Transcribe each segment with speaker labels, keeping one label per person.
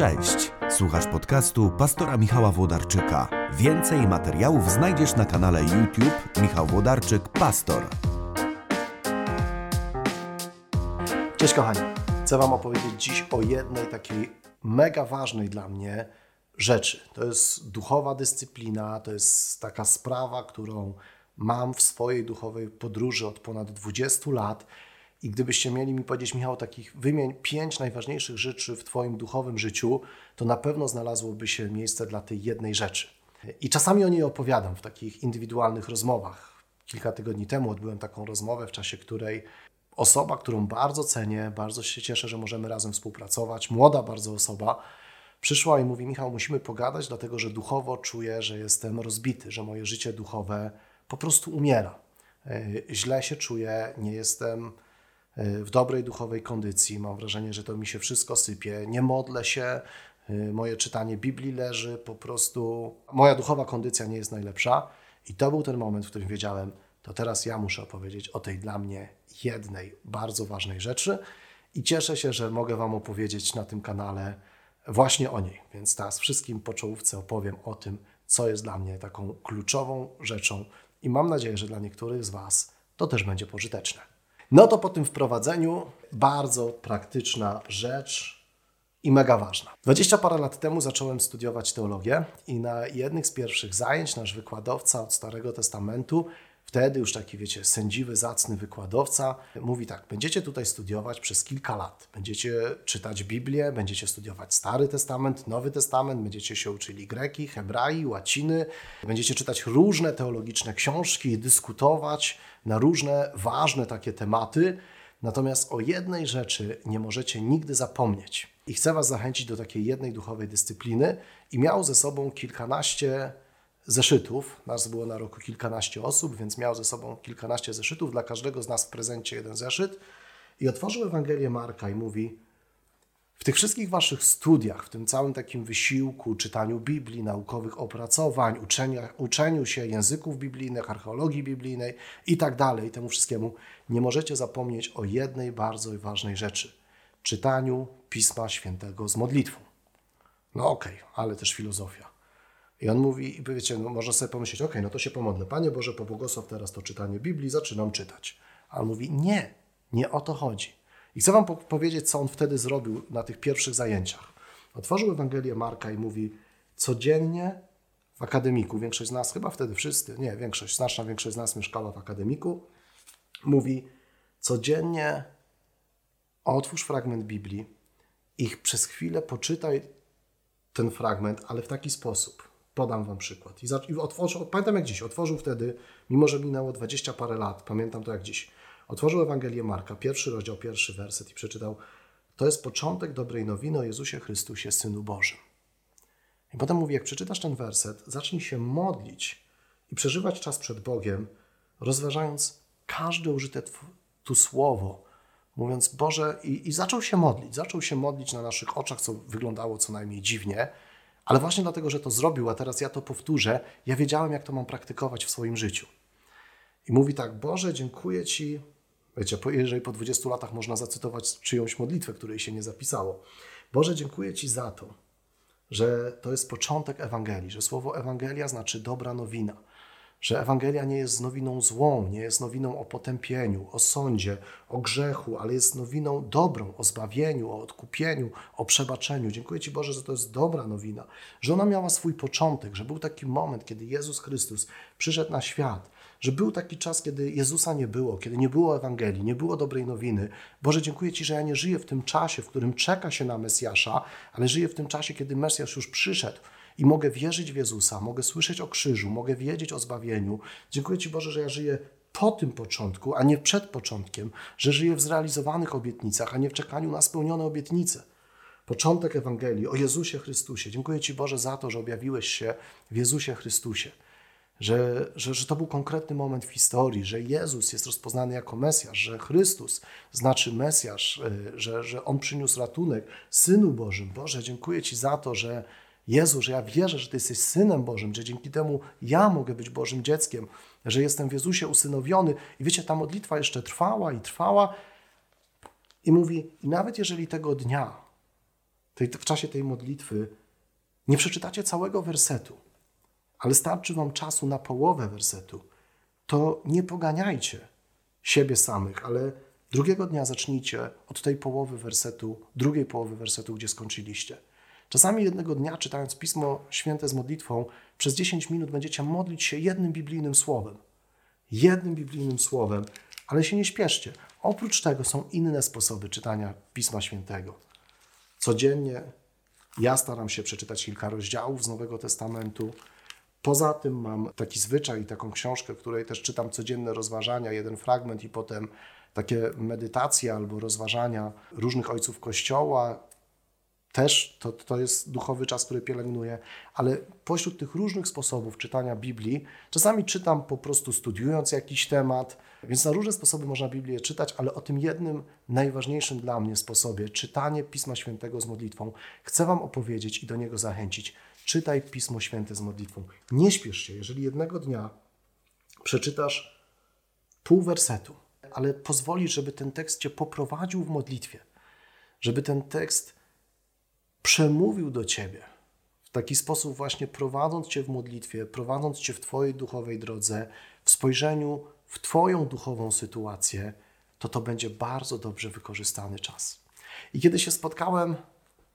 Speaker 1: Cześć, słuchasz podcastu pastora Michała Włodarczyka. Więcej materiałów znajdziesz na kanale YouTube Michał Włodarczyk Pastor.
Speaker 2: Cześć kochani, chcę Wam opowiedzieć dziś o jednej takiej mega ważnej dla mnie rzeczy. To jest duchowa dyscyplina, to jest taka sprawa, którą mam w swojej duchowej podróży od ponad 20 lat. I gdybyście mieli mi powiedzieć, Michał, takich wymień pięć najważniejszych rzeczy w Twoim duchowym życiu, to na pewno znalazłoby się miejsce dla tej jednej rzeczy. I czasami o niej opowiadam w takich indywidualnych rozmowach. Kilka tygodni temu odbyłem taką rozmowę, w czasie której osoba, którą bardzo cenię, bardzo się cieszę, że możemy razem współpracować, młoda bardzo osoba, przyszła i mówi: Michał, musimy pogadać, dlatego że duchowo czuję, że jestem rozbity, że moje życie duchowe po prostu umiera. E, źle się czuję, nie jestem w dobrej duchowej kondycji. Mam wrażenie, że to mi się wszystko sypie. Nie modlę się, e, moje czytanie Biblii leży, po prostu moja duchowa kondycja nie jest najlepsza. I to był ten moment, w którym wiedziałem, to teraz ja muszę opowiedzieć o tej dla mnie jednej bardzo ważnej rzeczy. I cieszę się, że mogę Wam opowiedzieć na tym kanale właśnie o niej. Więc teraz wszystkim po czołówce opowiem o tym, co jest dla mnie taką kluczową rzeczą i mam nadzieję, że dla niektórych z Was to też będzie pożyteczne. No to po tym wprowadzeniu bardzo praktyczna rzecz i mega ważna. 20 parę lat temu zacząłem studiować teologię i na jednych z pierwszych zajęć nasz wykładowca od Starego Testamentu Wtedy już taki, wiecie, sędziwy, zacny wykładowca mówi tak: Będziecie tutaj studiować przez kilka lat. Będziecie czytać Biblię, będziecie studiować Stary Testament, Nowy Testament, będziecie się uczyli greki, hebrai, łaciny, będziecie czytać różne teologiczne książki, dyskutować na różne ważne takie tematy. Natomiast o jednej rzeczy nie możecie nigdy zapomnieć. I chcę Was zachęcić do takiej jednej duchowej dyscypliny. I miał ze sobą kilkanaście zeszytów. Nas było na roku kilkanaście osób, więc miał ze sobą kilkanaście zeszytów. Dla każdego z nas w prezencie jeden zeszyt. I otworzył Ewangelię Marka i mówi: W tych wszystkich waszych studiach, w tym całym takim wysiłku, czytaniu Biblii, naukowych opracowań, uczenia, uczeniu się języków biblijnych, archeologii biblijnej i tak dalej, temu wszystkiemu, nie możecie zapomnieć o jednej bardzo ważnej rzeczy czytaniu Pisma Świętego z modlitwą. No okej, okay, ale też filozofia. I on mówi, i wiecie, no sobie pomyśleć, ok, no to się pomodlę. Panie Boże, pobłogosław teraz to czytanie Biblii, zaczynam czytać. A on mówi, nie, nie o to chodzi. I chcę wam po powiedzieć, co on wtedy zrobił na tych pierwszych zajęciach. Otworzył Ewangelię Marka i mówi, codziennie w akademiku, większość z nas, chyba wtedy wszyscy, nie, większość, znaczna większość z nas mieszkała w akademiku, mówi, codziennie otwórz fragment Biblii i przez chwilę poczytaj ten fragment, ale w taki sposób. Podam Wam przykład. I, i otworzył, pamiętam jak dziś, otworzył wtedy, mimo że minęło 20 parę lat, pamiętam to jak dziś, otworzył Ewangelię Marka, pierwszy rozdział, pierwszy werset i przeczytał to jest początek dobrej nowiny o Jezusie Chrystusie, Synu Bożym. I potem mówi, jak przeczytasz ten werset, zacznij się modlić i przeżywać czas przed Bogiem, rozważając każde użyte tu słowo, mówiąc Boże, i, i zaczął się modlić. Zaczął się modlić na naszych oczach, co wyglądało co najmniej dziwnie, ale właśnie dlatego, że to zrobił, a teraz ja to powtórzę, ja wiedziałem, jak to mam praktykować w swoim życiu. I mówi tak: Boże, dziękuję Ci. Wiecie, jeżeli po 20 latach można zacytować czyjąś modlitwę, której się nie zapisało. Boże, dziękuję Ci za to, że to jest początek Ewangelii, że słowo Ewangelia znaczy dobra nowina że Ewangelia nie jest nowiną złą, nie jest nowiną o potępieniu, o sądzie, o grzechu, ale jest nowiną dobrą, o zbawieniu, o odkupieniu, o przebaczeniu. Dziękuję Ci Boże, że to jest dobra nowina, że ona miała swój początek, że był taki moment, kiedy Jezus Chrystus przyszedł na świat, że był taki czas, kiedy Jezusa nie było, kiedy nie było Ewangelii, nie było dobrej nowiny. Boże, dziękuję Ci, że ja nie żyję w tym czasie, w którym czeka się na Mesjasza, ale żyję w tym czasie, kiedy Mesjasz już przyszedł i mogę wierzyć w Jezusa, mogę słyszeć o krzyżu, mogę wiedzieć o zbawieniu. Dziękuję Ci Boże, że ja żyję po tym początku, a nie przed początkiem, że żyję w zrealizowanych obietnicach, a nie w czekaniu na spełnione obietnice. Początek Ewangelii o Jezusie Chrystusie. Dziękuję Ci Boże za to, że objawiłeś się w Jezusie Chrystusie. Że, że, że to był konkretny moment w historii, że Jezus jest rozpoznany jako Mesjasz, że Chrystus znaczy Mesjasz, e, że, że On przyniósł ratunek Synu Bożym. Boże, dziękuję Ci za to, że, Jezu, że ja wierzę, że Ty jesteś Synem Bożym, że dzięki temu ja mogę być Bożym dzieckiem, że jestem w Jezusie usynowiony. I wiecie, ta modlitwa jeszcze trwała i trwała. I mówi, i nawet jeżeli tego dnia tej, w czasie tej modlitwy nie przeczytacie całego wersetu, ale starczy wam czasu na połowę wersetu, to nie poganiajcie siebie samych, ale drugiego dnia zacznijcie od tej połowy wersetu, drugiej połowy wersetu, gdzie skończyliście. Czasami jednego dnia, czytając Pismo Święte z modlitwą, przez 10 minut będziecie modlić się jednym biblijnym słowem. Jednym biblijnym słowem, ale się nie śpieszcie. Oprócz tego są inne sposoby czytania Pisma Świętego. Codziennie ja staram się przeczytać kilka rozdziałów z Nowego Testamentu. Poza tym mam taki zwyczaj, taką książkę, w której też czytam codzienne rozważania, jeden fragment i potem takie medytacje albo rozważania różnych ojców Kościoła, też to, to jest duchowy czas, który pielęgnuję, ale pośród tych różnych sposobów czytania Biblii, czasami czytam po prostu studiując jakiś temat, więc na różne sposoby można Biblię czytać, ale o tym jednym najważniejszym dla mnie sposobie, czytanie Pisma Świętego z modlitwą, chcę Wam opowiedzieć i do niego zachęcić. Czytaj Pismo Święte z modlitwą. Nie śpiesz się, jeżeli jednego dnia przeczytasz pół wersetu, ale pozwolisz, żeby ten tekst Cię poprowadził w modlitwie, żeby ten tekst przemówił do Ciebie w taki sposób właśnie prowadząc Cię w modlitwie, prowadząc Cię w Twojej duchowej drodze, w spojrzeniu w Twoją duchową sytuację, to to będzie bardzo dobrze wykorzystany czas. I kiedy się spotkałem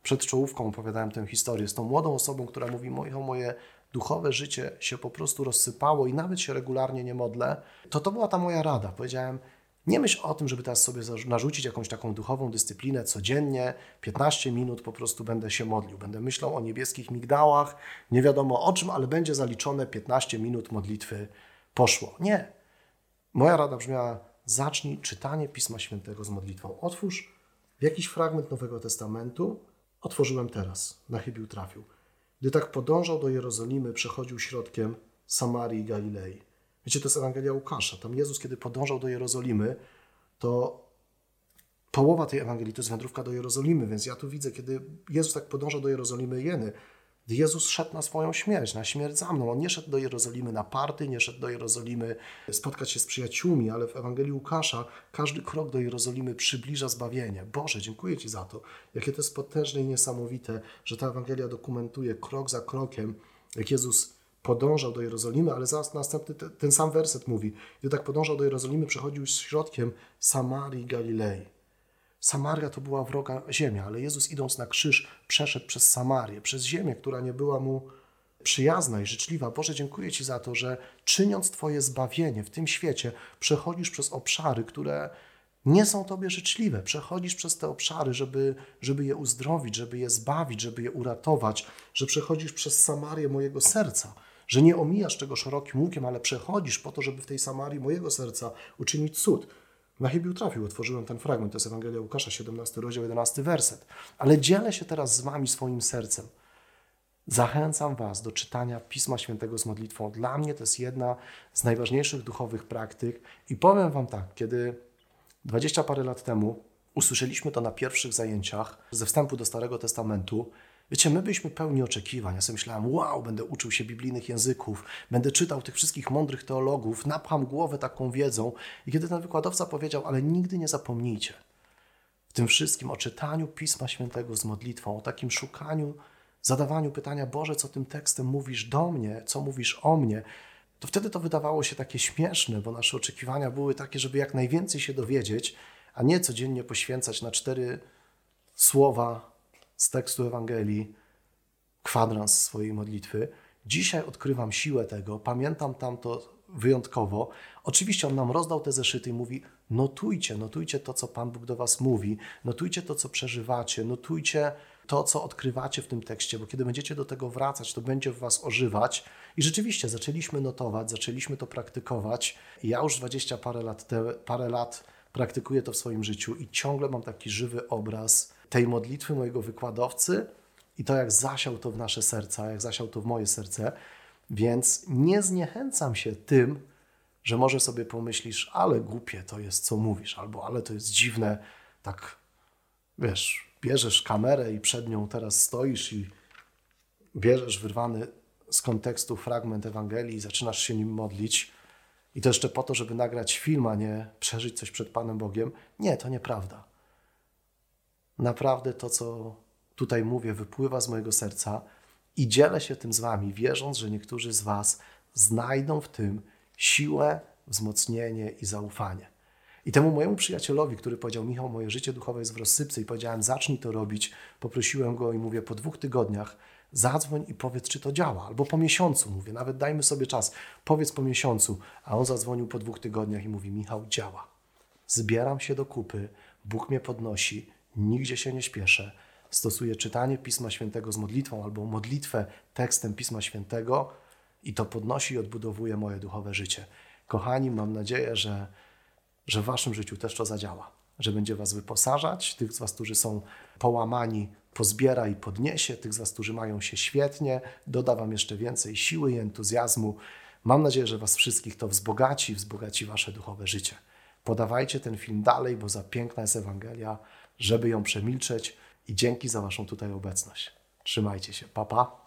Speaker 2: przed czołówką, opowiadałem tę historię z tą młodą osobą, która mówi, moje, moje duchowe życie się po prostu rozsypało i nawet się regularnie nie modlę, to to była ta moja rada. Powiedziałem, nie myśl o tym, żeby teraz sobie narzucić jakąś taką duchową dyscyplinę codziennie, 15 minut po prostu będę się modlił. Będę myślał o niebieskich migdałach, nie wiadomo o czym, ale będzie zaliczone 15 minut modlitwy poszło. Nie. Moja rada brzmiała: zacznij czytanie Pisma Świętego z modlitwą. Otwórz jakiś fragment Nowego Testamentu. Otworzyłem teraz, na chybił trafił. Gdy tak podążał do Jerozolimy, przechodził środkiem Samarii i Galilei. Wiecie, to jest Ewangelia Łukasza. Tam Jezus, kiedy podążał do Jerozolimy, to połowa tej Ewangelii to jest wędrówka do Jerozolimy, więc ja tu widzę, kiedy Jezus tak podążał do Jerozolimy jeny, Jezus szedł na swoją śmierć, na śmierć za mną. On nie szedł do Jerozolimy na party, nie szedł do Jerozolimy spotkać się z przyjaciółmi, ale w Ewangelii Łukasza każdy krok do Jerozolimy przybliża zbawienie. Boże, dziękuję Ci za to. Jakie to jest potężne i niesamowite, że ta Ewangelia dokumentuje krok za krokiem, jak Jezus podążał do Jerozolimy, ale zaraz następny ten sam werset mówi, gdy tak podążał do Jerozolimy, przechodził środkiem Samarii Galilei. Samaria to była wroga ziemia, ale Jezus idąc na krzyż przeszedł przez Samarię, przez ziemię, która nie była mu przyjazna i życzliwa. Boże, dziękuję Ci za to, że czyniąc Twoje zbawienie w tym świecie, przechodzisz przez obszary, które nie są Tobie życzliwe. Przechodzisz przez te obszary, żeby, żeby je uzdrowić, żeby je zbawić, żeby je uratować, że przechodzisz przez Samarię mojego serca, że nie omijasz tego szerokim łukiem, ale przechodzisz po to, żeby w tej Samarii mojego serca uczynić cud. Na chybił trafił, otworzyłem ten fragment, to jest Ewangelia Łukasza, 17 rozdział, 11 werset. Ale dzielę się teraz z Wami swoim sercem. Zachęcam Was do czytania Pisma Świętego z modlitwą. Dla mnie to jest jedna z najważniejszych duchowych praktyk i powiem Wam tak, kiedy dwadzieścia parę lat temu usłyszeliśmy to na pierwszych zajęciach ze wstępu do Starego Testamentu, Wiecie, my byliśmy pełni oczekiwań. Ja sobie myślałem, wow, będę uczył się biblijnych języków, będę czytał tych wszystkich mądrych teologów, napcham głowę taką wiedzą. I kiedy ten wykładowca powiedział, ale nigdy nie zapomnijcie w tym wszystkim o czytaniu Pisma Świętego z modlitwą, o takim szukaniu, zadawaniu pytania, Boże, co tym tekstem mówisz do mnie, co mówisz o mnie, to wtedy to wydawało się takie śmieszne, bo nasze oczekiwania były takie, żeby jak najwięcej się dowiedzieć, a nie codziennie poświęcać na cztery słowa z tekstu Ewangelii kwadrans swojej modlitwy. Dzisiaj odkrywam siłę tego, pamiętam tamto wyjątkowo. Oczywiście on nam rozdał te zeszyty i mówi: notujcie, notujcie to, co Pan Bóg do Was mówi, notujcie to, co przeżywacie, notujcie to, co odkrywacie w tym tekście, bo kiedy będziecie do tego wracać, to będzie w Was ożywać. I rzeczywiście zaczęliśmy notować, zaczęliśmy to praktykować. Ja już dwadzieścia parę lat, te, parę lat praktykuję to w swoim życiu i ciągle mam taki żywy obraz tej modlitwy mojego wykładowcy i to, jak zasiał to w nasze serca, jak zasiał to w moje serce. Więc nie zniechęcam się tym, że może sobie pomyślisz, ale głupie to jest, co mówisz, albo ale to jest dziwne, tak wiesz, bierzesz kamerę i przed nią teraz stoisz i bierzesz wyrwany z kontekstu fragment Ewangelii i zaczynasz się nim modlić. I to jeszcze po to, żeby nagrać film, a nie przeżyć coś przed Panem Bogiem. Nie, to nieprawda. Naprawdę to, co tutaj mówię, wypływa z mojego serca i dzielę się tym z Wami, wierząc, że niektórzy z Was znajdą w tym siłę, wzmocnienie i zaufanie. I temu mojemu przyjacielowi, który powiedział: Michał, moje życie duchowe jest w rozsypce, i powiedziałem: Zacznij to robić, poprosiłem go i mówię: Po dwóch tygodniach zadzwoń i powiedz, czy to działa. Albo po miesiącu, mówię, nawet dajmy sobie czas, powiedz po miesiącu. A on zadzwonił po dwóch tygodniach i mówi: Michał, działa. Zbieram się do kupy, Bóg mnie podnosi, nigdzie się nie śpieszę. Stosuję czytanie Pisma Świętego z modlitwą albo modlitwę tekstem Pisma Świętego i to podnosi i odbudowuje moje duchowe życie. Kochani, mam nadzieję, że, że w Waszym życiu też to zadziała, że będzie Was wyposażać. Tych z Was, którzy są połamani, pozbiera i podniesie. Tych z Was, którzy mają się świetnie, doda Wam jeszcze więcej siły i entuzjazmu. Mam nadzieję, że Was wszystkich to wzbogaci, wzbogaci Wasze duchowe życie. Podawajcie ten film dalej, bo za piękna jest Ewangelia, żeby ją przemilczeć i dzięki za Waszą tutaj obecność. Trzymajcie się. Papa. Pa.